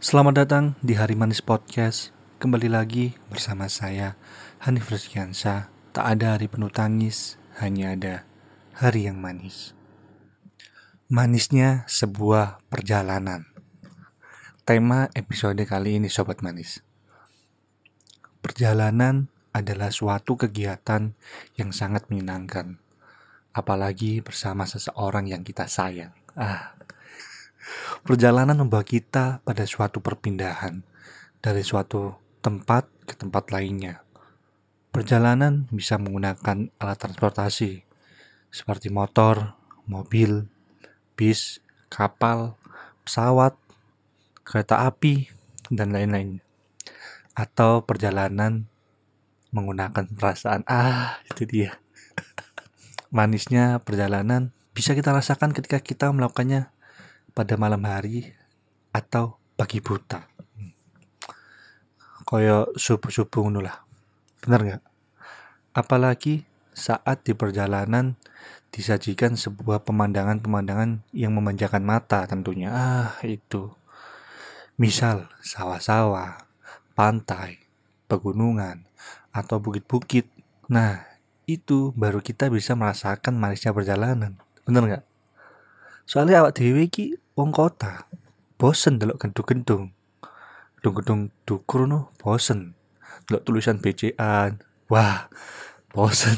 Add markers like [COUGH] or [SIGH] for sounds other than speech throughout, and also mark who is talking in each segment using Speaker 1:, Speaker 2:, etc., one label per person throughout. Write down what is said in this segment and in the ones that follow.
Speaker 1: Selamat datang di Hari Manis Podcast. Kembali lagi bersama saya Hanif Rizkiansa. Tak ada hari penuh tangis, hanya ada hari yang manis. Manisnya sebuah perjalanan. Tema episode kali ini sobat manis. Perjalanan adalah suatu kegiatan yang sangat menyenangkan. Apalagi bersama seseorang yang kita sayang. Ah, Perjalanan membawa kita pada suatu perpindahan dari suatu tempat ke tempat lainnya. Perjalanan bisa menggunakan alat transportasi seperti motor, mobil, bis, kapal, pesawat, kereta api, dan lain-lain. Atau perjalanan menggunakan perasaan. Ah, itu dia. [LAUGHS] Manisnya perjalanan bisa kita rasakan ketika kita melakukannya pada malam hari atau pagi buta. Koyo subuh-subuh ngono lah. Bener nggak? Apalagi saat di perjalanan disajikan sebuah pemandangan-pemandangan yang memanjakan mata tentunya. Ah, itu. Misal sawah-sawah, pantai, pegunungan, atau bukit-bukit. Nah, itu baru kita bisa merasakan manisnya perjalanan. Bener nggak? Soalnya awak dewi ki wong kota. Bosen delok gedung-gedung. Gedung-gedung dukur no bosen. Delok tulisan BCA. Wah, bosen.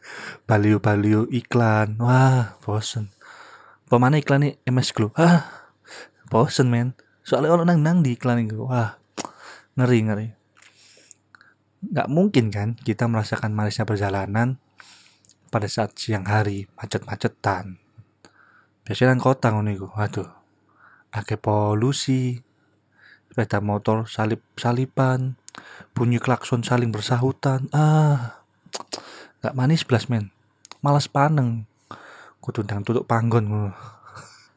Speaker 1: [LAUGHS] Balio-balio iklan. Wah, bosen. Pemana iklan nih MS Glow. Ah, bosen men. Soalnya orang nang nang di iklan itu. Wah, ngeri ngeri. Gak mungkin kan kita merasakan manisnya perjalanan pada saat siang hari macet-macetan biasanya nang kota ngono iku. Waduh. Akeh polusi sepeda motor salip salipan bunyi klakson saling bersahutan. Ah gak manis belas men. Malas paneng. Kudu ndang tutup panggon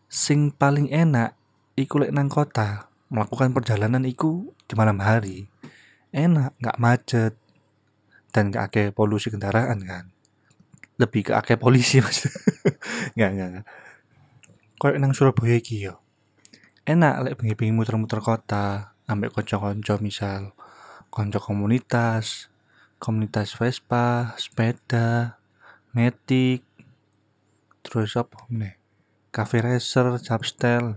Speaker 1: sing paling enak iku lek nang kota melakukan perjalanan iku di malam hari. Enak nggak macet dan gak akeh polusi kendaraan kan. Lebih ke akeh polisi mas. [LAUGHS] Nggak nggak nggak koyo nang Surabaya iki yo. Enak lek bengi-bengi muter-muter kota, ambek kanca-kanca misal kanca komunitas, komunitas Vespa, sepeda, metik, terus apa nih? Cafe racer, chapstel.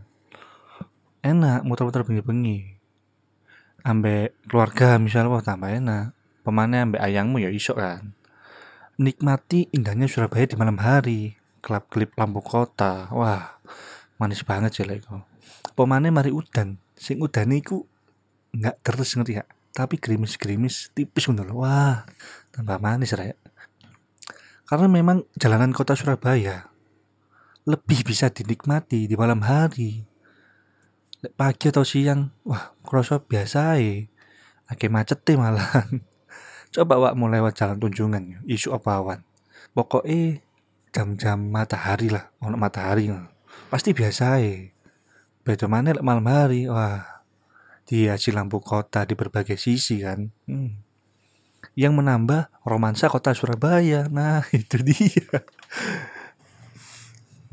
Speaker 1: Enak muter-muter bengi-bengi. Ambek keluarga misal wah tambah enak. Pemane ambek ayangmu ya iso kan. Nikmati indahnya Surabaya di malam hari kelap kelip lampu kota wah manis banget sih leko pemane mari udan sing udan iku nggak terus ngerti ya tapi gerimis gerimis tipis ngono wah tambah manis rek. Karena memang jalanan kota Surabaya lebih bisa dinikmati di malam hari. Pagi atau siang wah kroso biasa ya Oke macet malah [LAUGHS] coba wak mulai lewat jalan tunjungan isu apa awan pokoknya jam-jam matahari lah ono matahari pasti biasa ya beda mana malam hari. Wah dihiasi lampu kota di berbagai sisi kan. Hmm. yang menambah romansa kota Surabaya. Nah [LAUGHS] itu dia.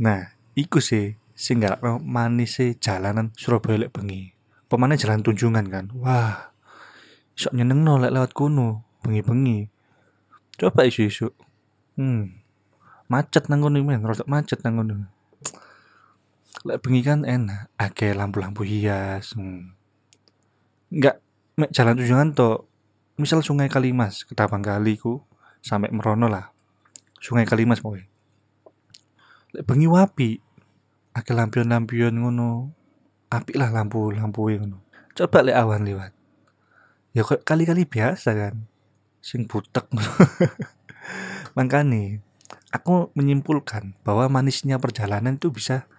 Speaker 1: Nah iku sih sing manis sih jalanan Surabaya lek bengi. Pemane jalan tunjungan kan. Wah sok nyeneng no lek lewat kuno bengi-bengi. Coba isu-isu. Hmm. Macet nang ngono men. Rada macet nang ngono lek bengi kan enak akeh lampu-lampu hias hmm. nggak mek jalan tujuan to misal sungai Kalimas ketapang kali ku sampai merono lah. Sungai Kalimas boy lek bengi wapi akeh lampion-lampion ngono api lah lampu-lampu ngono. Coba lek awan lewat ya kok kali-kali biasa kan sing butek [LAUGHS] makanya Aku menyimpulkan bahwa manisnya perjalanan itu bisa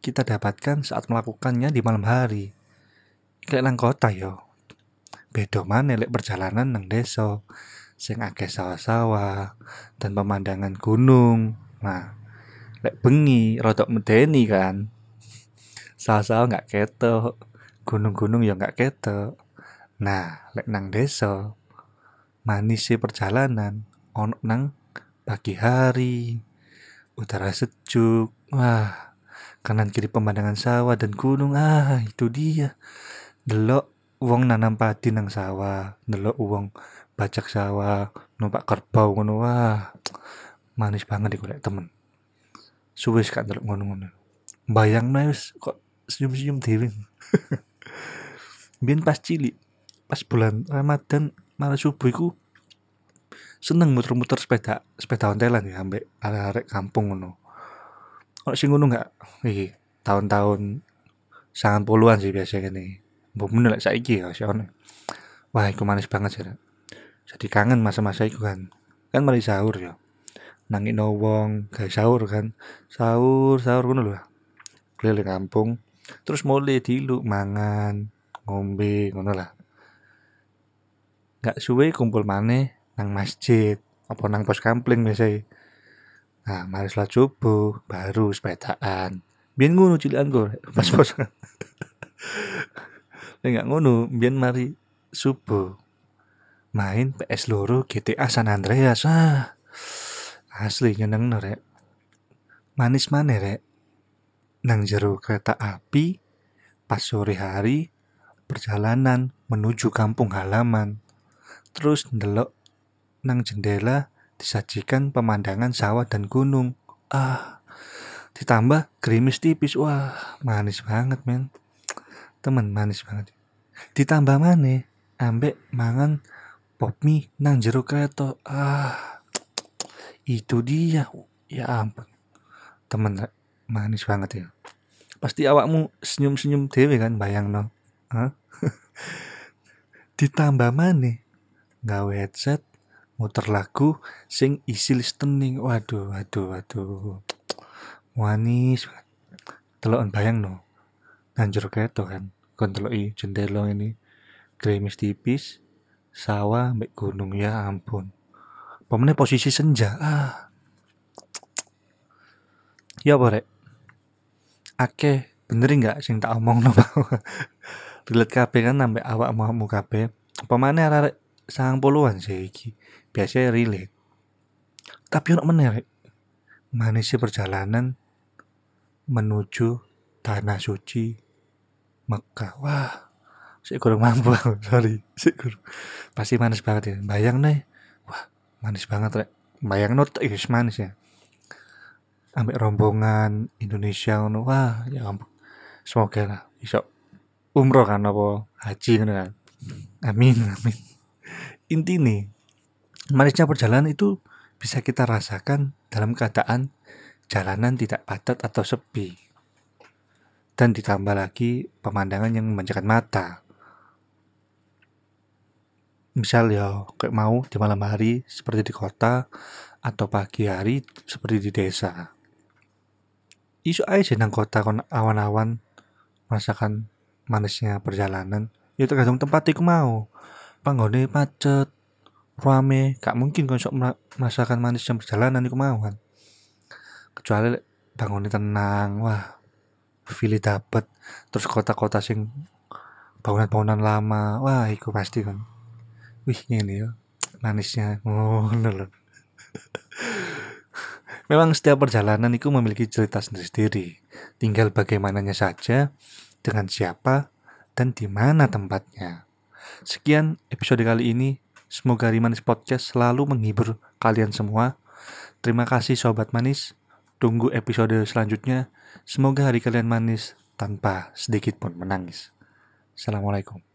Speaker 1: kita dapatkan saat melakukannya di malam hari. Kayak nang kota yo. Bedo mana lek perjalanan nang desa sing akeh sawah-sawah dan pemandangan gunung. Nah, lek bengi rodok medeni kan. Sawah-sawah nggak ketok, gunung-gunung ya nggak ketok. Nah, lek nang desa manis perjalanan ono nang pagi hari, udara sejuk, wah, kanan kiri pemandangan sawah dan gunung, ah itu dia. delok wong nanam padi nang sawah. Delok wong bajak sawah numpak kerbau ngono. Wah manis banget iku temen. Suwe gak delok ngono-ngono. Bayang wis kok senyum-senyum dhewe. [LAUGHS] Biyen pas cilik pas bulan Ramadan malah subuh iku seneng muter-muter sepeda sepeda ontelan ya ambek arek-arek kampung ngono kok sing ngono enggak iki tahun-tahun sangat puluhan sih biasanya nih meneh lek saiki ya ono. Wah iku manis banget sih jadi kangen masa-masa itu kan. Kan mari sahur ya. Nangin wong gawe sahur kan. Sahur sahur ngono lho. Keliling kampung terus mulai dilu mangan ngombe ngono lah. Nggak suwe kumpul maneh nang masjid apa nang pos kampling biasa nah mari sholat subuh baru sepedaan. Biar ngono cilian gue pas pos [LAUGHS] nggak ngono biar mari subuh. Main PS loro GTA San Andreas. Ah asli nyeneng rek. Manis mana rek. Nang jero kereta api pas sore hari perjalanan menuju kampung halaman. Terus ndelok nang jendela disajikan pemandangan sawah dan gunung. Ah, ditambah gerimis tipis. Wah, manis banget, men. Temen manis banget. Ditambah mana? Ambek mangan pop mie nang jero kereta. Ah, itu dia. Ya ampun. Temen manis banget ya. Pasti awakmu senyum-senyum dewe kan bayang no. Hah? [LAUGHS] Ditambah mana? Gawe headset muter lagu sing isi listening. Waduh waduh waduh. Manis. Telokan bayang no. Nanjur keto kan. Kon i jendela ini. Gerimis tipis sawah mbek gunung. Ya ampun. Pemennya posisi senja? Ah. Ya apa rek? Ake bener nggak sing tak omong no [LAUGHS] relate kape kan nambah awak mau kape pemane arek sang puluhan sih iki. Biasanya relate tapi untuk menarik manisnya perjalanan menuju tanah suci Mekah. Wah saya kurang mampu [LAUGHS] sorry. Saya kurang. Pasti manis banget ya. Bayang nih. Wah manis banget rek. Bayang not ya manis ya. Ambek rombongan Indonesia ngono. Wah ya ampun. Semoga lah bisa umroh kan apa haji kan. Amin amin inti nih manisnya perjalanan itu bisa kita rasakan dalam keadaan jalanan tidak padat atau sepi. Dan ditambah lagi pemandangan yang memanjakan mata. Misal ya, kayak mau di malam hari seperti di kota, atau pagi hari seperti di desa. Isu aja nang kota kon awan-awan merasakan manisnya perjalanan. Ya tergantung tempat itu mau. Panggone macet, rame. Gak mungkin kau sok merasakan manis yang perjalanan itu mau kan kecuali bangunnya tenang wah feel dapet. Terus kota-kota sing bangunan-bangunan lama wah itu pasti kan. Wih ini ya manisnya. Oh [LAUGHS] Memang setiap perjalanan itu memiliki cerita sendiri-sendiri. Tinggal bagaimananya saja, dengan siapa, dan di mana tempatnya. Sekian episode kali ini. Semoga Rimanis Podcast selalu menghibur kalian semua. Terima kasih Sobat Manis. Tunggu episode selanjutnya. Semoga hari kalian manis tanpa sedikit pun menangis. Assalamualaikum.